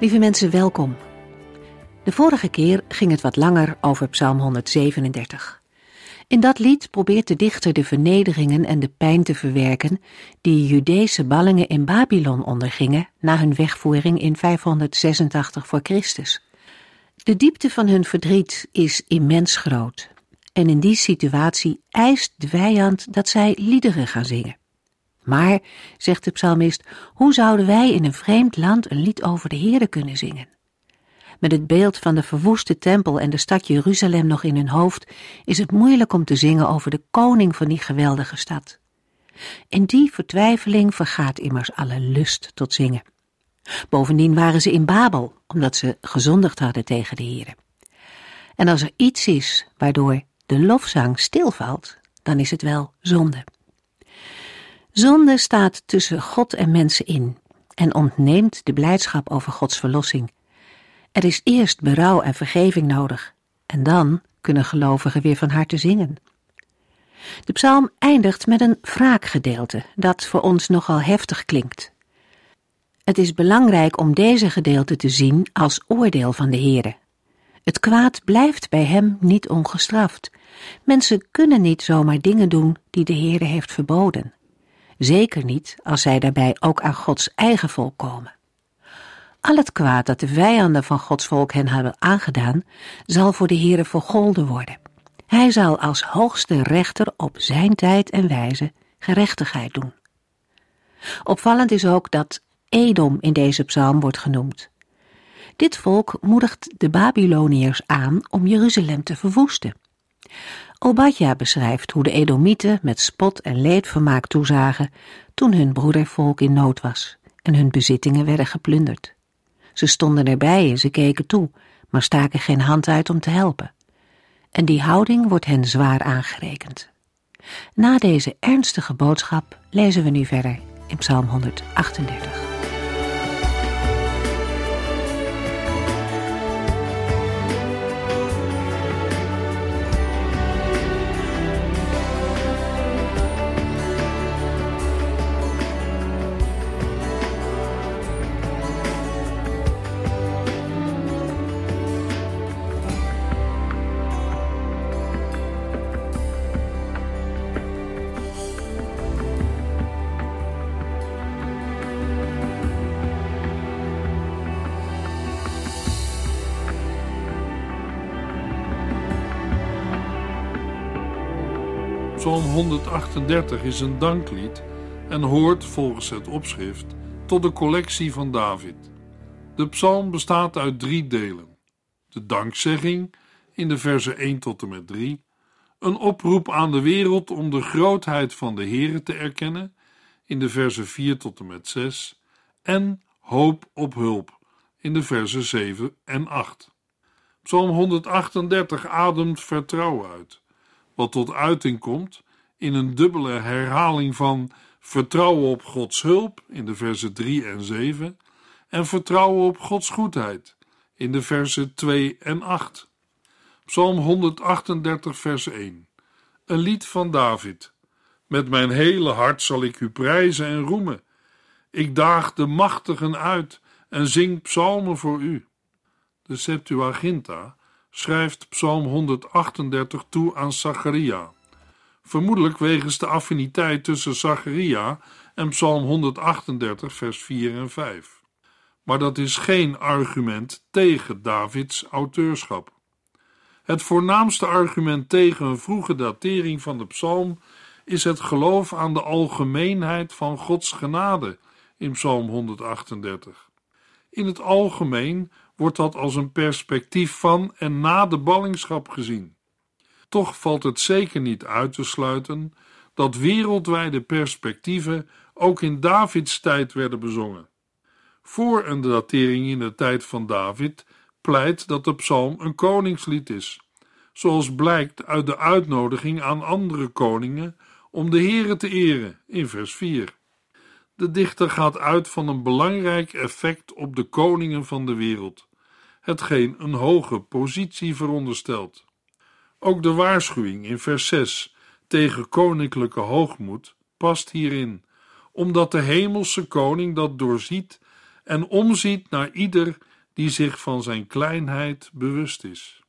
Lieve mensen, welkom. De vorige keer ging het wat langer over Psalm 137. In dat lied probeert de dichter de vernederingen en de pijn te verwerken die Judese ballingen in Babylon ondergingen na hun wegvoering in 586 voor Christus. De diepte van hun verdriet is immens groot en in die situatie eist de vijand dat zij liederen gaan zingen. Maar, zegt de psalmist, hoe zouden wij in een vreemd land een lied over de Heere kunnen zingen? Met het beeld van de verwoeste tempel en de stad Jeruzalem nog in hun hoofd, is het moeilijk om te zingen over de koning van die geweldige stad. In die vertwijfeling vergaat immers alle lust tot zingen. Bovendien waren ze in Babel, omdat ze gezondigd hadden tegen de Heere. En als er iets is waardoor de lofzang stilvalt, dan is het wel zonde. Zonde staat tussen God en mensen in en ontneemt de blijdschap over Gods verlossing. Er is eerst berouw en vergeving nodig en dan kunnen gelovigen weer van harte zingen. De psalm eindigt met een wraakgedeelte dat voor ons nogal heftig klinkt. Het is belangrijk om deze gedeelte te zien als oordeel van de Heere. Het kwaad blijft bij hem niet ongestraft. Mensen kunnen niet zomaar dingen doen die de Heere heeft verboden. Zeker niet als zij daarbij ook aan Gods eigen volk komen. Al het kwaad dat de vijanden van Gods volk hen hebben aangedaan, zal voor de Heere vergolden worden. Hij zal als hoogste rechter op zijn tijd en wijze gerechtigheid doen. Opvallend is ook dat Edom in deze psalm wordt genoemd. Dit volk moedigt de Babyloniërs aan om Jeruzalem te verwoesten. Obadja beschrijft hoe de Edomieten met spot en leedvermaak toezagen toen hun broedervolk in nood was en hun bezittingen werden geplunderd. Ze stonden erbij en ze keken toe, maar staken geen hand uit om te helpen. En die houding wordt hen zwaar aangerekend. Na deze ernstige boodschap lezen we nu verder in Psalm 138. 138 is een danklied en hoort volgens het opschrift tot de collectie van David. De psalm bestaat uit drie delen: de dankzegging in de versen 1 tot en met 3, een oproep aan de wereld om de grootheid van de Heere te erkennen in de versen 4 tot en met 6 en hoop op hulp in de versen 7 en 8. Psalm 138 ademt vertrouwen uit wat tot uiting komt in een dubbele herhaling van vertrouwen op Gods hulp in de versen 3 en 7 en vertrouwen op Gods goedheid in de versen 2 en 8. Psalm 138, vers 1. Een lied van David. Met mijn hele hart zal ik u prijzen en roemen. Ik daag de machtigen uit en zing psalmen voor u. De Septuaginta schrijft Psalm 138 toe aan Zacharia. Vermoedelijk wegens de affiniteit tussen Zacharia en Psalm 138, vers 4 en 5. Maar dat is geen argument tegen Davids auteurschap. Het voornaamste argument tegen een vroege datering van de psalm is het geloof aan de algemeenheid van Gods genade in Psalm 138. In het algemeen wordt dat als een perspectief van en na de ballingschap gezien. Toch valt het zeker niet uit te sluiten dat wereldwijde perspectieven ook in Davids tijd werden bezongen. voor een datering in de tijd van David pleit dat de psalm een koningslied is, zoals blijkt uit de uitnodiging aan andere koningen om de Heere te eren in vers 4. De dichter gaat uit van een belangrijk effect op de koningen van de wereld, hetgeen een hoge positie veronderstelt. Ook de waarschuwing in vers 6 tegen koninklijke hoogmoed past hierin, omdat de hemelse koning dat doorziet en omziet naar ieder die zich van zijn kleinheid bewust is.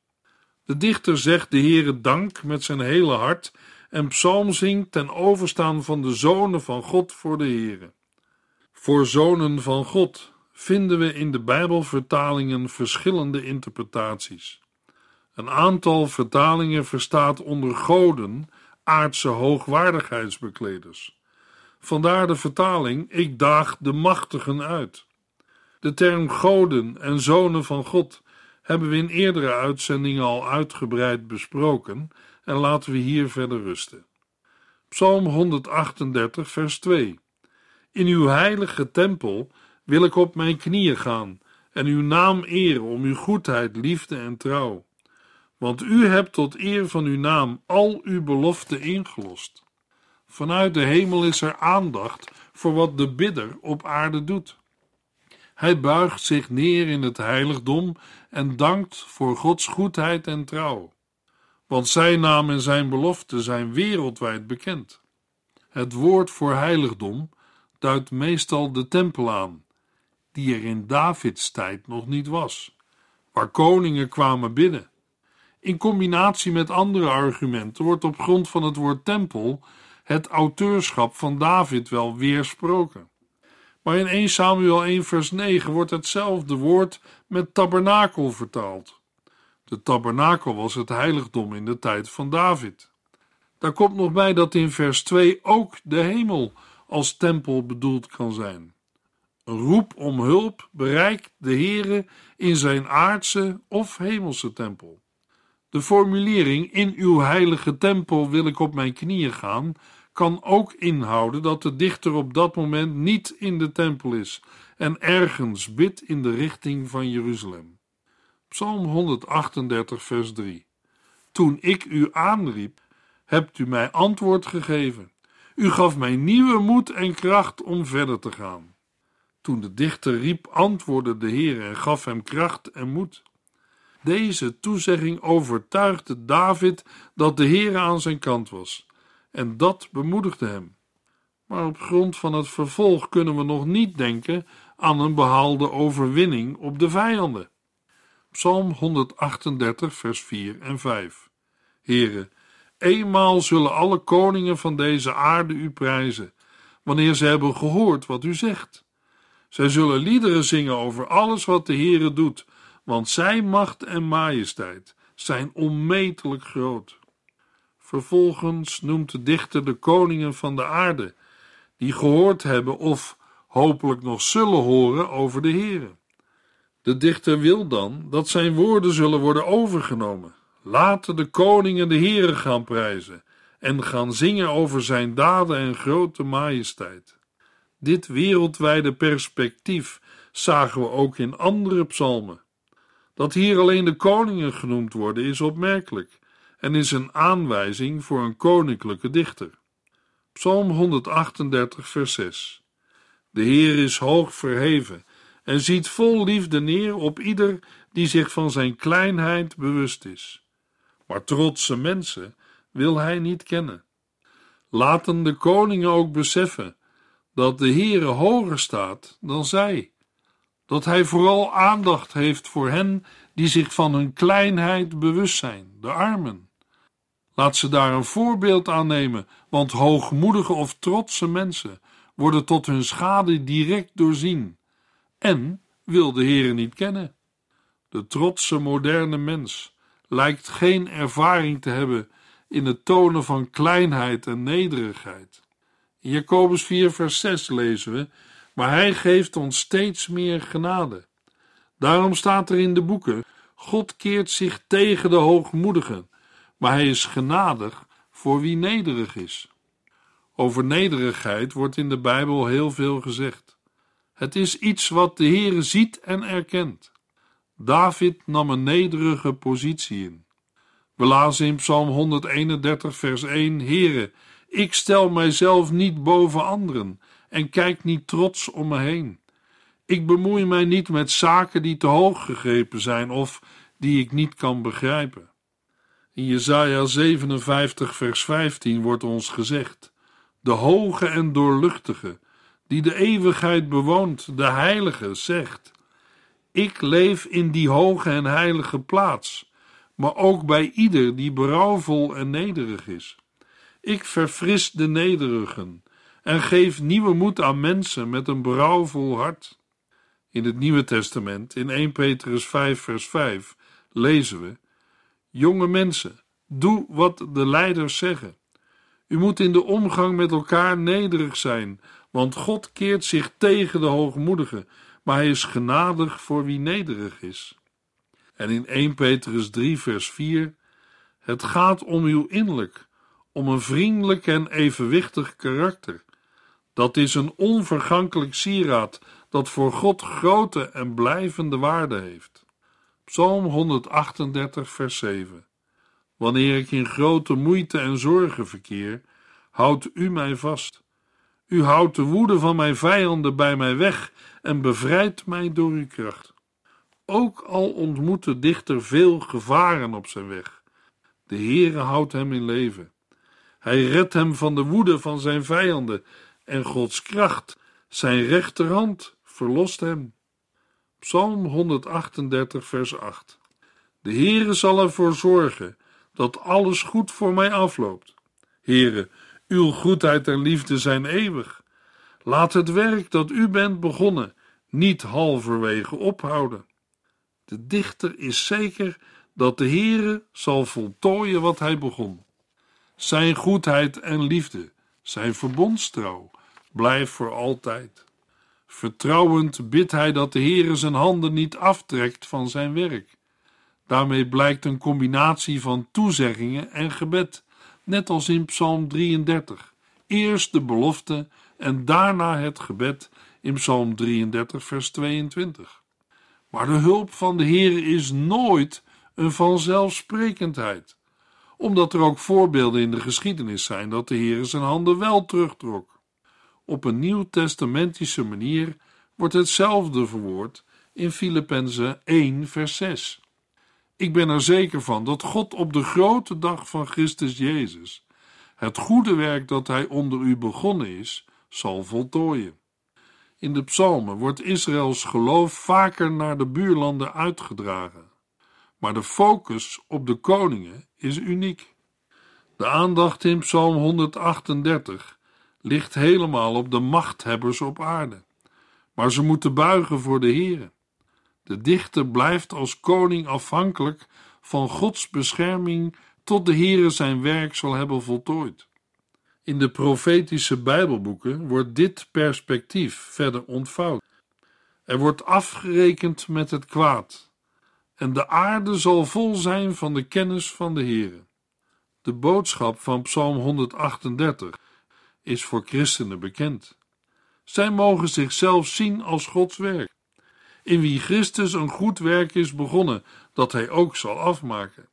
De dichter zegt de Heere dank met zijn hele hart en psalm zingt ten overstaan van de zonen van God voor de Heere. Voor zonen van God vinden we in de Bijbelvertalingen verschillende interpretaties. Een aantal vertalingen verstaat onder goden aardse hoogwaardigheidsbekleders. Vandaar de vertaling: Ik daag de machtigen uit. De term goden en zonen van God hebben we in eerdere uitzendingen al uitgebreid besproken en laten we hier verder rusten. Psalm 138, vers 2. In uw heilige tempel wil ik op mijn knieën gaan en uw naam eren om uw goedheid, liefde en trouw. Want u hebt tot eer van uw naam al uw beloften ingelost. Vanuit de hemel is er aandacht voor wat de bidder op aarde doet. Hij buigt zich neer in het heiligdom en dankt voor Gods goedheid en trouw. Want zijn naam en zijn beloften zijn wereldwijd bekend. Het woord voor heiligdom duidt meestal de tempel aan, die er in Davids tijd nog niet was, waar koningen kwamen bidden. In combinatie met andere argumenten wordt op grond van het woord tempel het auteurschap van David wel weersproken. Maar in 1 Samuel 1 vers 9 wordt hetzelfde woord met tabernakel vertaald. De tabernakel was het heiligdom in de tijd van David. Daar komt nog bij dat in vers 2 ook de hemel als tempel bedoeld kan zijn. Een roep om hulp bereikt de Heere in zijn aardse of hemelse tempel. De formulering in uw heilige tempel wil ik op mijn knieën gaan kan ook inhouden dat de dichter op dat moment niet in de tempel is en ergens bidt in de richting van Jeruzalem. Psalm 138, vers 3. Toen ik u aanriep, hebt u mij antwoord gegeven. U gaf mij nieuwe moed en kracht om verder te gaan. Toen de dichter riep, antwoordde de Heer en gaf hem kracht en moed. Deze toezegging overtuigde David dat de Heer aan zijn kant was en dat bemoedigde hem. Maar op grond van het vervolg kunnen we nog niet denken aan een behaalde overwinning op de vijanden. Psalm 138, vers 4 en 5. Heren, eenmaal zullen alle koningen van deze aarde u prijzen, wanneer ze hebben gehoord wat u zegt. Zij zullen liederen zingen over alles wat de Heere doet, want zijn macht en majesteit zijn onmetelijk groot. Vervolgens noemt de dichter de koningen van de aarde, die gehoord hebben of hopelijk nog zullen horen over de Heere. De dichter wil dan dat zijn woorden zullen worden overgenomen. Laten de koningen de Heere gaan prijzen en gaan zingen over zijn daden en grote majesteit. Dit wereldwijde perspectief zagen we ook in andere psalmen. Dat hier alleen de koningen genoemd worden is opmerkelijk en is een aanwijzing voor een koninklijke dichter. Psalm 138, vers 6. De Heer is hoog verheven en ziet vol liefde neer op ieder die zich van zijn kleinheid bewust is. Maar trotse mensen wil hij niet kennen. Laten de koningen ook beseffen dat de Heere hoger staat dan zij, dat hij vooral aandacht heeft voor hen die zich van hun kleinheid bewust zijn, de armen. Laat ze daar een voorbeeld aan nemen, want hoogmoedige of trotse mensen worden tot hun schade direct doorzien en wil de Heer niet kennen. De trotse moderne mens lijkt geen ervaring te hebben in het tonen van kleinheid en nederigheid. In Jacobus 4, vers 6 lezen we: Maar hij geeft ons steeds meer genade. Daarom staat er in de boeken: God keert zich tegen de hoogmoedigen maar hij is genadig voor wie nederig is. Over nederigheid wordt in de Bijbel heel veel gezegd. Het is iets wat de Heere ziet en erkent. David nam een nederige positie in. We lazen in Psalm 131, vers 1: Heere, ik stel mijzelf niet boven anderen en kijk niet trots om me heen. Ik bemoei mij niet met zaken die te hoog gegrepen zijn of die ik niet kan begrijpen. In Jesaja 57, vers 15 wordt ons gezegd: De hoge en doorluchtige, die de eeuwigheid bewoont, de heilige, zegt: Ik leef in die hoge en heilige plaats, maar ook bij ieder die berouwvol en nederig is. Ik verfris de nederigen en geef nieuwe moed aan mensen met een berouwvol hart. In het Nieuwe Testament, in 1 Petrus 5, vers 5, lezen we: Jonge mensen, doe wat de leiders zeggen. U moet in de omgang met elkaar nederig zijn, want God keert zich tegen de hoogmoedigen, maar hij is genadig voor wie nederig is. En in 1 Petrus 3, vers 4: Het gaat om uw innerlijk, om een vriendelijk en evenwichtig karakter. Dat is een onvergankelijk sieraad dat voor God grote en blijvende waarde heeft. Psalm 138, vers 7. Wanneer ik in grote moeite en zorgen verkeer, houdt u mij vast. U houdt de woede van mijn vijanden bij mij weg en bevrijdt mij door uw kracht. Ook al ontmoet de dichter veel gevaren op zijn weg, de Heere houdt hem in leven. Hij redt hem van de woede van zijn vijanden en Gods kracht, zijn rechterhand, verlost hem. Psalm 138, vers 8. De Heere zal ervoor zorgen dat alles goed voor mij afloopt. Heere, uw goedheid en liefde zijn eeuwig. Laat het werk dat u bent begonnen niet halverwege ophouden. De dichter is zeker dat de Heere zal voltooien wat hij begon. Zijn goedheid en liefde, zijn verbondstrouw, blijft voor altijd. Vertrouwend bidt hij dat de Heere zijn handen niet aftrekt van zijn werk. Daarmee blijkt een combinatie van toezeggingen en gebed, net als in Psalm 33. Eerst de belofte en daarna het gebed in Psalm 33, vers 22. Maar de hulp van de Heere is nooit een vanzelfsprekendheid, omdat er ook voorbeelden in de geschiedenis zijn dat de Heere zijn handen wel terugtrok. Op een nieuwtestamentische manier wordt hetzelfde verwoord in Filippenzen 1, vers 6. Ik ben er zeker van dat God op de grote dag van Christus Jezus het goede werk dat Hij onder u begonnen is, zal voltooien. In de psalmen wordt Israëls geloof vaker naar de buurlanden uitgedragen, maar de focus op de koningen is uniek. De aandacht in Psalm 138 ligt helemaal op de machthebbers op aarde. Maar ze moeten buigen voor de Heere. De dichter blijft als koning afhankelijk van Gods bescherming tot de Heere zijn werk zal hebben voltooid. In de profetische Bijbelboeken wordt dit perspectief verder ontvouwd. Er wordt afgerekend met het kwaad, en de aarde zal vol zijn van de kennis van de Heere. De boodschap van Psalm 138 is voor christenen bekend. Zij mogen zichzelf zien als Gods werk, in wie Christus een goed werk is begonnen, dat hij ook zal afmaken.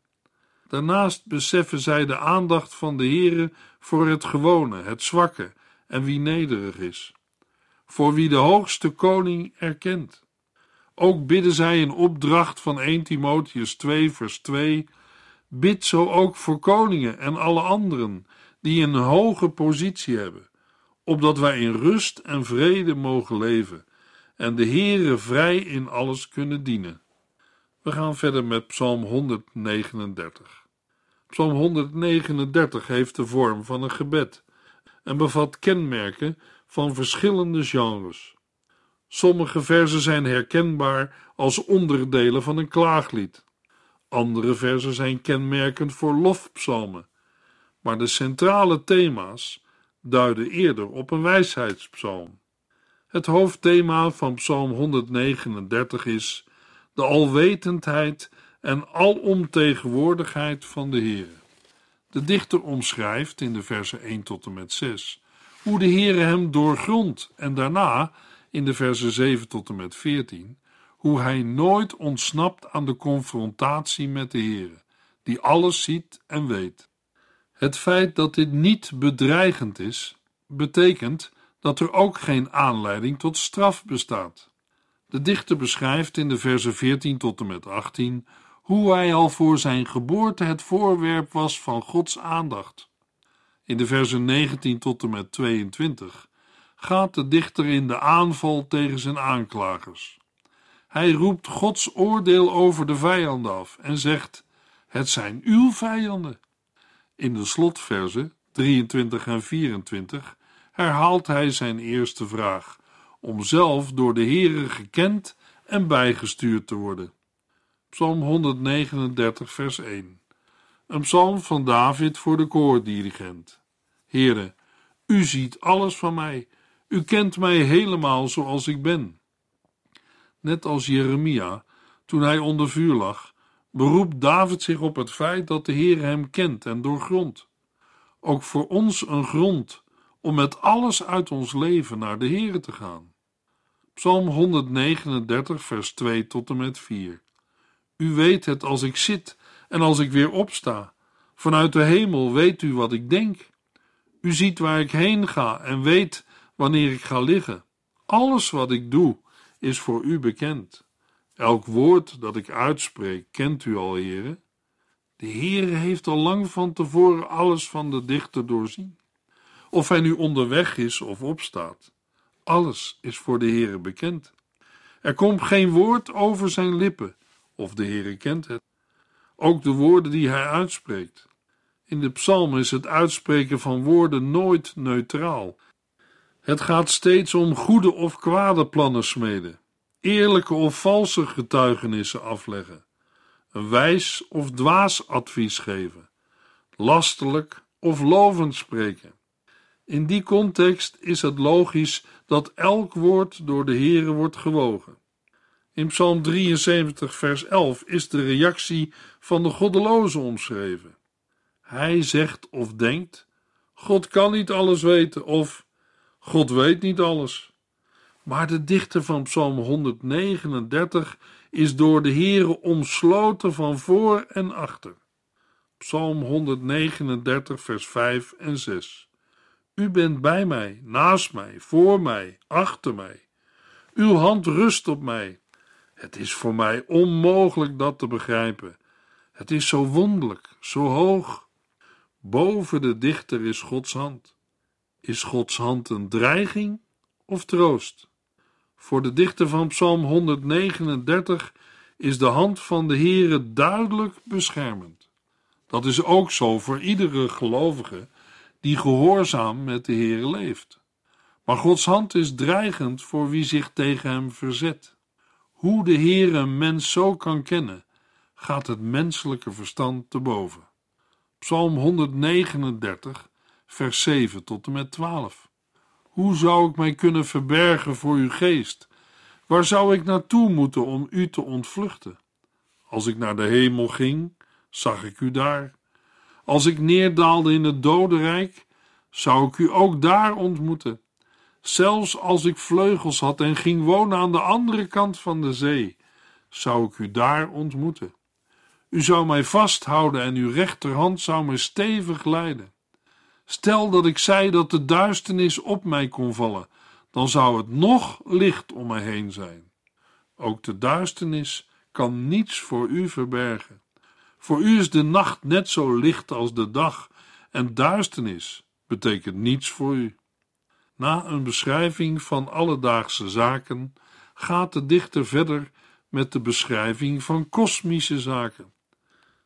Daarnaast beseffen zij de aandacht van de Heere voor het gewone, het zwakke en wie nederig is, voor wie de hoogste koning erkent. Ook bidden zij in opdracht van 1 Timotheus 2 vers 2 Bid zo ook voor koningen en alle anderen die een hoge positie hebben, opdat wij in rust en vrede mogen leven en de Heere vrij in alles kunnen dienen. We gaan verder met Psalm 139. Psalm 139 heeft de vorm van een gebed en bevat kenmerken van verschillende genres. Sommige versen zijn herkenbaar als onderdelen van een klaaglied. Andere versen zijn kenmerkend voor lofpsalmen maar de centrale thema's duiden eerder op een wijsheidspsalm. Het hoofdthema van Psalm 139 is de alwetendheid en alomtegenwoordigheid van de Heer. De dichter omschrijft in de versen 1 tot en met 6 hoe de Heere hem doorgrondt en daarna in de versen 7 tot en met 14 hoe hij nooit ontsnapt aan de confrontatie met de Heere, die alles ziet en weet. Het feit dat dit niet bedreigend is, betekent dat er ook geen aanleiding tot straf bestaat. De dichter beschrijft in de versen 14 tot en met 18 hoe hij al voor zijn geboorte het voorwerp was van Gods aandacht. In de versen 19 tot en met 22 gaat de dichter in de aanval tegen zijn aanklagers. Hij roept Gods oordeel over de vijanden af en zegt: Het zijn uw vijanden. In de slotversen 23 en 24 herhaalt hij zijn eerste vraag, om zelf door de Heere gekend en bijgestuurd te worden. Psalm 139, vers 1. Een psalm van David voor de koordirigent. Heere, u ziet alles van mij. U kent mij helemaal zoals ik ben. Net als Jeremia, toen hij onder vuur lag, beroept David zich op het feit dat de Heer hem kent en doorgrondt. Ook voor ons een grond om met alles uit ons leven naar de Heer te gaan. Psalm 139, vers 2 tot en met 4. U weet het als ik zit en als ik weer opsta. Vanuit de hemel weet u wat ik denk. U ziet waar ik heen ga en weet wanneer ik ga liggen. Alles wat ik doe is voor u bekend. Elk woord dat ik uitspreek kent u al, heren. De Heere heeft al lang van tevoren alles van de dichter doorzien. Of hij nu onderweg is of opstaat, alles is voor de Heere bekend. Er komt geen woord over zijn lippen, of de Heere kent het. Ook de woorden die hij uitspreekt. In de psalm is het uitspreken van woorden nooit neutraal. Het gaat steeds om goede of kwade plannen smeden, eerlijke of valse getuigenissen afleggen, een wijs of dwaas advies geven, lastelijk of lovend spreken. In die context is het logisch dat elk woord door de Heere wordt gewogen. In Psalm 73, vers 11 is de reactie van de goddeloze omschreven. Hij zegt of denkt: God kan niet alles weten, of God weet niet alles. Maar de dichter van Psalm 139 is door de Heere omsloten van voor en achter. Psalm 139, vers 5 en 6. U bent bij mij, naast mij, voor mij, achter mij. Uw hand rust op mij. Het is voor mij onmogelijk dat te begrijpen. Het is zo wonderlijk, zo hoog. Boven de dichter is Gods hand. Is Gods hand een dreiging of troost? Voor de dichter van Psalm 139 is de hand van de Heere duidelijk beschermend. Dat is ook zo voor iedere gelovige die gehoorzaam met de Heere leeft. Maar Gods hand is dreigend voor wie zich tegen hem verzet. Hoe de Heere een mens zo kan kennen, gaat het menselijke verstand te boven. Psalm 139, vers 7 tot en met 12. Hoe zou ik mij kunnen verbergen voor uw geest? Waar zou ik naartoe moeten om u te ontvluchten? Als ik naar de hemel ging, zag ik u daar. Als ik neerdaalde in het dodenrijk, zou ik u ook daar ontmoeten. Zelfs als ik vleugels had en ging wonen aan de andere kant van de zee, zou ik u daar ontmoeten. U zou mij vasthouden en uw rechterhand zou mij stevig leiden. Stel dat ik zei dat de duisternis op mij kon vallen, dan zou het nog licht om mij heen zijn. Ook de duisternis kan niets voor u verbergen. Voor u is de nacht net zo licht als de dag, en duisternis betekent niets voor u. Na een beschrijving van alledaagse zaken gaat de dichter verder met de beschrijving van kosmische zaken.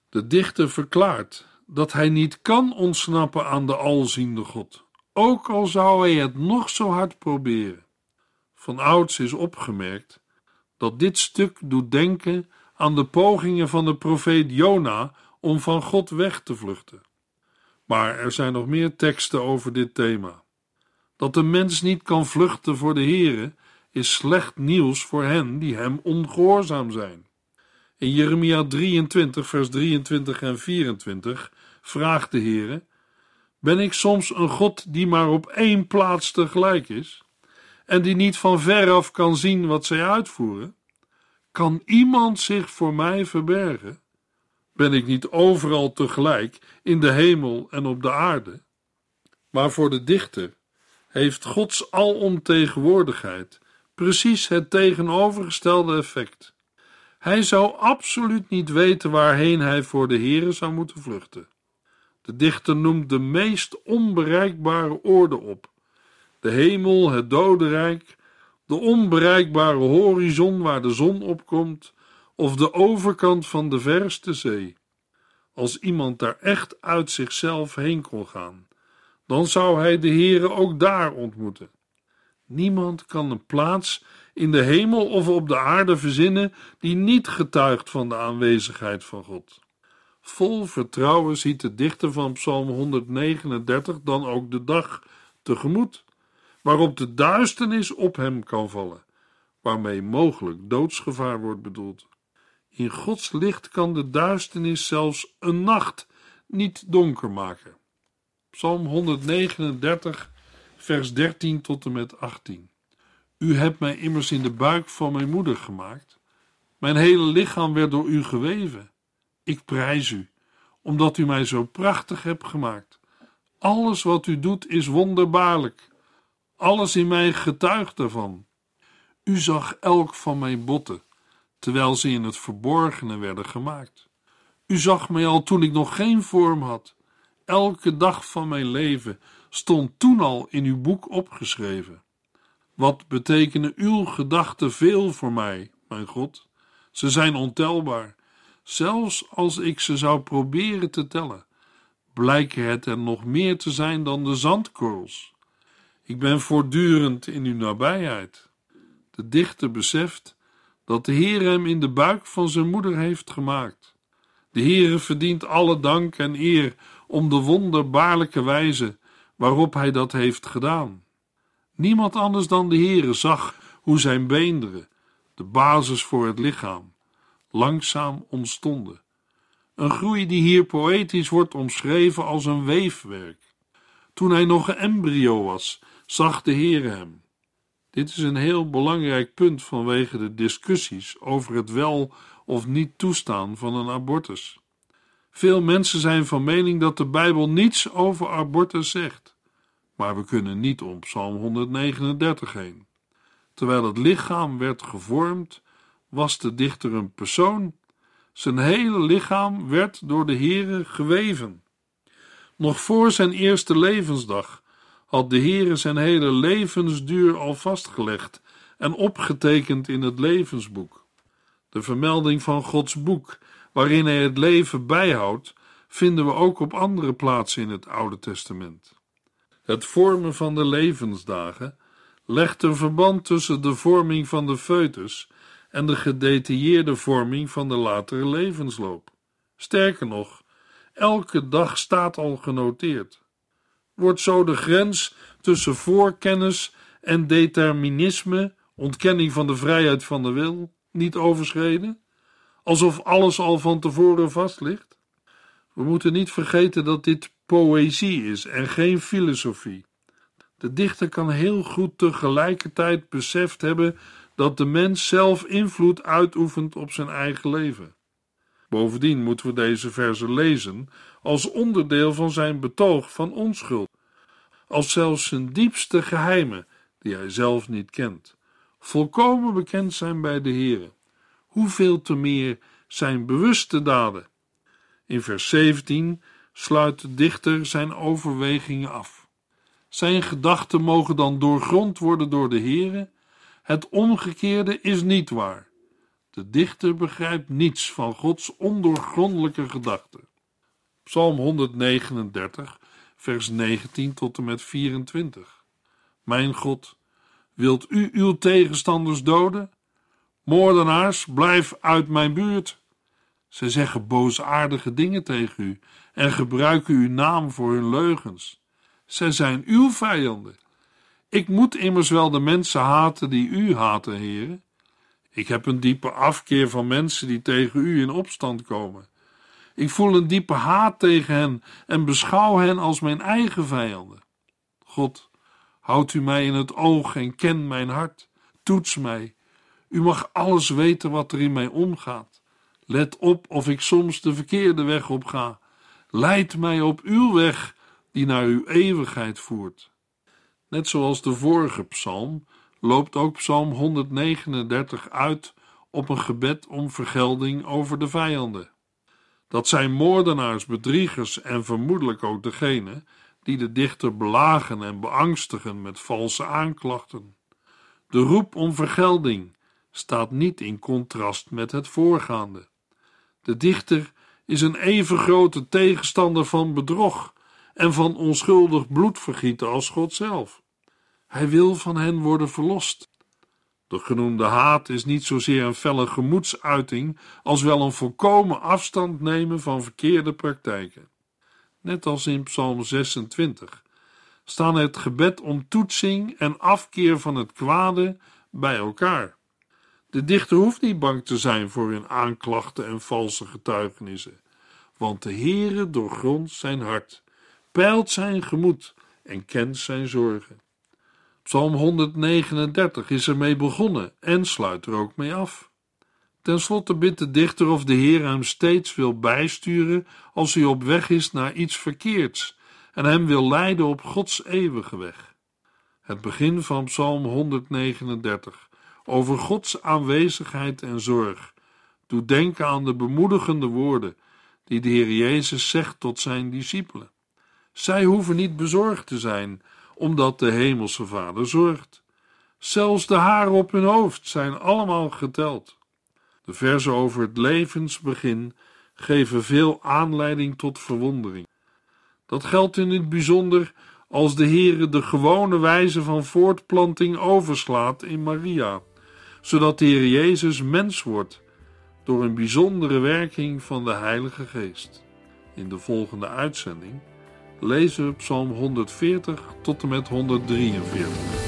De dichter verklaart dat hij niet kan ontsnappen aan de alziende God, ook al zou hij het nog zo hard proberen. Van ouds is opgemerkt dat dit stuk doet denken aan de pogingen van de profeet Jona om van God weg te vluchten. Maar er zijn nog meer teksten over dit thema. Dat de mens niet kan vluchten voor de Here is slecht nieuws voor hen die hem ongehoorzaam zijn. In Jeremia 23, vers 23 en 24 vraagt de Heere: Ben ik soms een God die maar op één plaats tegelijk is? en die niet van veraf kan zien wat zij uitvoeren? Kan iemand zich voor mij verbergen? Ben ik niet overal tegelijk in de hemel en op de aarde? Maar voor de dichter heeft Gods alomtegenwoordigheid precies het tegenovergestelde effect. Hij zou absoluut niet weten waarheen hij voor de Here zou moeten vluchten. De dichter noemt de meest onbereikbare oorden op: de hemel, het dodenrijk, de onbereikbare horizon waar de zon opkomt, of de overkant van de verste zee. Als iemand daar echt uit zichzelf heen kon gaan, dan zou hij de Heere ook daar ontmoeten. Niemand kan een plaats in de hemel of op de aarde verzinnen die niet getuigt van de aanwezigheid van God. Vol vertrouwen ziet de dichter van Psalm 139 dan ook de dag tegemoet, waarop de duisternis op hem kan vallen, waarmee mogelijk doodsgevaar wordt bedoeld. In Gods licht kan de duisternis zelfs een nacht niet donker maken. Psalm 139, vers 13 tot en met 18. U hebt mij immers in de buik van mijn moeder gemaakt. Mijn hele lichaam werd door u geweven. Ik prijs u, omdat u mij zo prachtig hebt gemaakt. Alles wat u doet is wonderbaarlijk. Alles in mij getuigt ervan. U zag elk van mijn botten, terwijl ze in het verborgene werden gemaakt. U zag mij al toen ik nog geen vorm had. Elke dag van mijn leven stond toen al in uw boek opgeschreven. Wat betekenen uw gedachten veel voor mij, mijn God? Ze zijn ontelbaar. Zelfs als ik ze zou proberen te tellen, blijken het er nog meer te zijn dan de zandkorrels. Ik ben voortdurend in uw nabijheid. De dichter beseft dat de Heer hem in de buik van zijn moeder heeft gemaakt. De Heere verdient alle dank en eer om de wonderbaarlijke wijze waarop hij dat heeft gedaan. Niemand anders dan de Heere zag hoe zijn beenderen, de basis voor het lichaam, langzaam ontstonden. Een groei die hier poëtisch wordt omschreven als een weefwerk. Toen hij nog een embryo was, zag de Heere hem. Dit is een heel belangrijk punt vanwege de discussies over het wel of niet toestaan van een abortus. Veel mensen zijn van mening dat de Bijbel niets over abortus zegt, maar we kunnen niet om Psalm 139 heen. Terwijl het lichaam werd gevormd, was de dichter een persoon. Zijn hele lichaam werd door de Heere geweven. Nog voor zijn eerste levensdag had de Heere zijn hele levensduur al vastgelegd en opgetekend in het levensboek. De vermelding van Gods boek, waarin hij het leven bijhoudt, vinden we ook op andere plaatsen in het Oude Testament. Het vormen van de levensdagen legt een verband tussen de vorming van de foetus en de gedetailleerde vorming van de latere levensloop. Sterker nog, elke dag staat al genoteerd. Wordt zo de grens tussen voorkennis en determinisme, ontkenning van de vrijheid van de wil, niet overschreden? Alsof alles al van tevoren vast ligt? We moeten niet vergeten dat dit poëzie is en geen filosofie. De dichter kan heel goed tegelijkertijd beseft hebben dat de mens zelf invloed uitoefent op zijn eigen leven. Bovendien moeten we deze verzen lezen als onderdeel van zijn betoog van onschuld, als zelfs zijn diepste geheimen, die hij zelf niet kent, volkomen bekend zijn bij de Heere. Hoeveel te meer zijn bewuste daden. In vers 17 sluit de dichter zijn overwegingen af. Zijn gedachten mogen dan doorgrond worden door de Heere. Het omgekeerde is niet waar. De dichter begrijpt niets van Gods ondoorgrondelijke gedachten. Psalm 139, vers 19 tot en met 24. Mijn God, wilt u uw tegenstanders doden? Moordenaars, blijf uit mijn buurt. Ze zeggen boosaardige dingen tegen u en gebruiken uw naam voor hun leugens. Zij zijn uw vijanden. Ik moet immers wel de mensen haten die u haten, heren. Ik heb een diepe afkeer van mensen die tegen u in opstand komen. Ik voel een diepe haat tegen hen en beschouw hen als mijn eigen vijanden. God, Houd u mij in het oog en ken mijn hart. Toets mij. U mag alles weten wat er in mij omgaat. Let op of ik soms de verkeerde weg op ga. Leid mij op uw weg, die naar uw eeuwigheid voert. Net zoals de vorige psalm loopt ook psalm 139 uit op een gebed om vergelding over de vijanden. Dat zijn moordenaars, bedriegers en vermoedelijk ook degene die de dichter belagen en beangstigen met valse aanklachten. De roep om vergelding staat niet in contrast met het voorgaande. De dichter is een even grote tegenstander van bedrog en van onschuldig bloedvergieten als God zelf. Hij wil van hen worden verlost. De genoemde haat is niet zozeer een felle gemoedsuiting als wel een volkomen afstand nemen van verkeerde praktijken. Net als in Psalm 26 staan het gebed om toetsing en afkeer van het kwade bij elkaar. De dichter hoeft niet bang te zijn voor hun aanklachten en valse getuigenissen, want de Heere doorgrondt zijn hart, peilt zijn gemoed en kent zijn zorgen. Psalm 139 is ermee begonnen en sluit er ook mee af. Ten slotte bidt de dichter of de Heer hem steeds wil bijsturen als hij op weg is naar iets verkeerds en hem wil leiden op Gods eeuwige weg. Het begin van Psalm 139 over Gods aanwezigheid en zorg doet denken aan de bemoedigende woorden die de Heer Jezus zegt tot zijn discipelen. Zij hoeven niet bezorgd te zijn, omdat de Hemelse Vader zorgt. Zelfs de haren op hun hoofd zijn allemaal geteld. De verzen over het levensbegin geven veel aanleiding tot verwondering. Dat geldt in het bijzonder als de Heere de gewone wijze van voortplanting overslaat in Maria, zodat de Heer Jezus mens wordt door een bijzondere werking van de Heilige Geest. In de volgende uitzending lezen we Psalm 140 tot en met 143.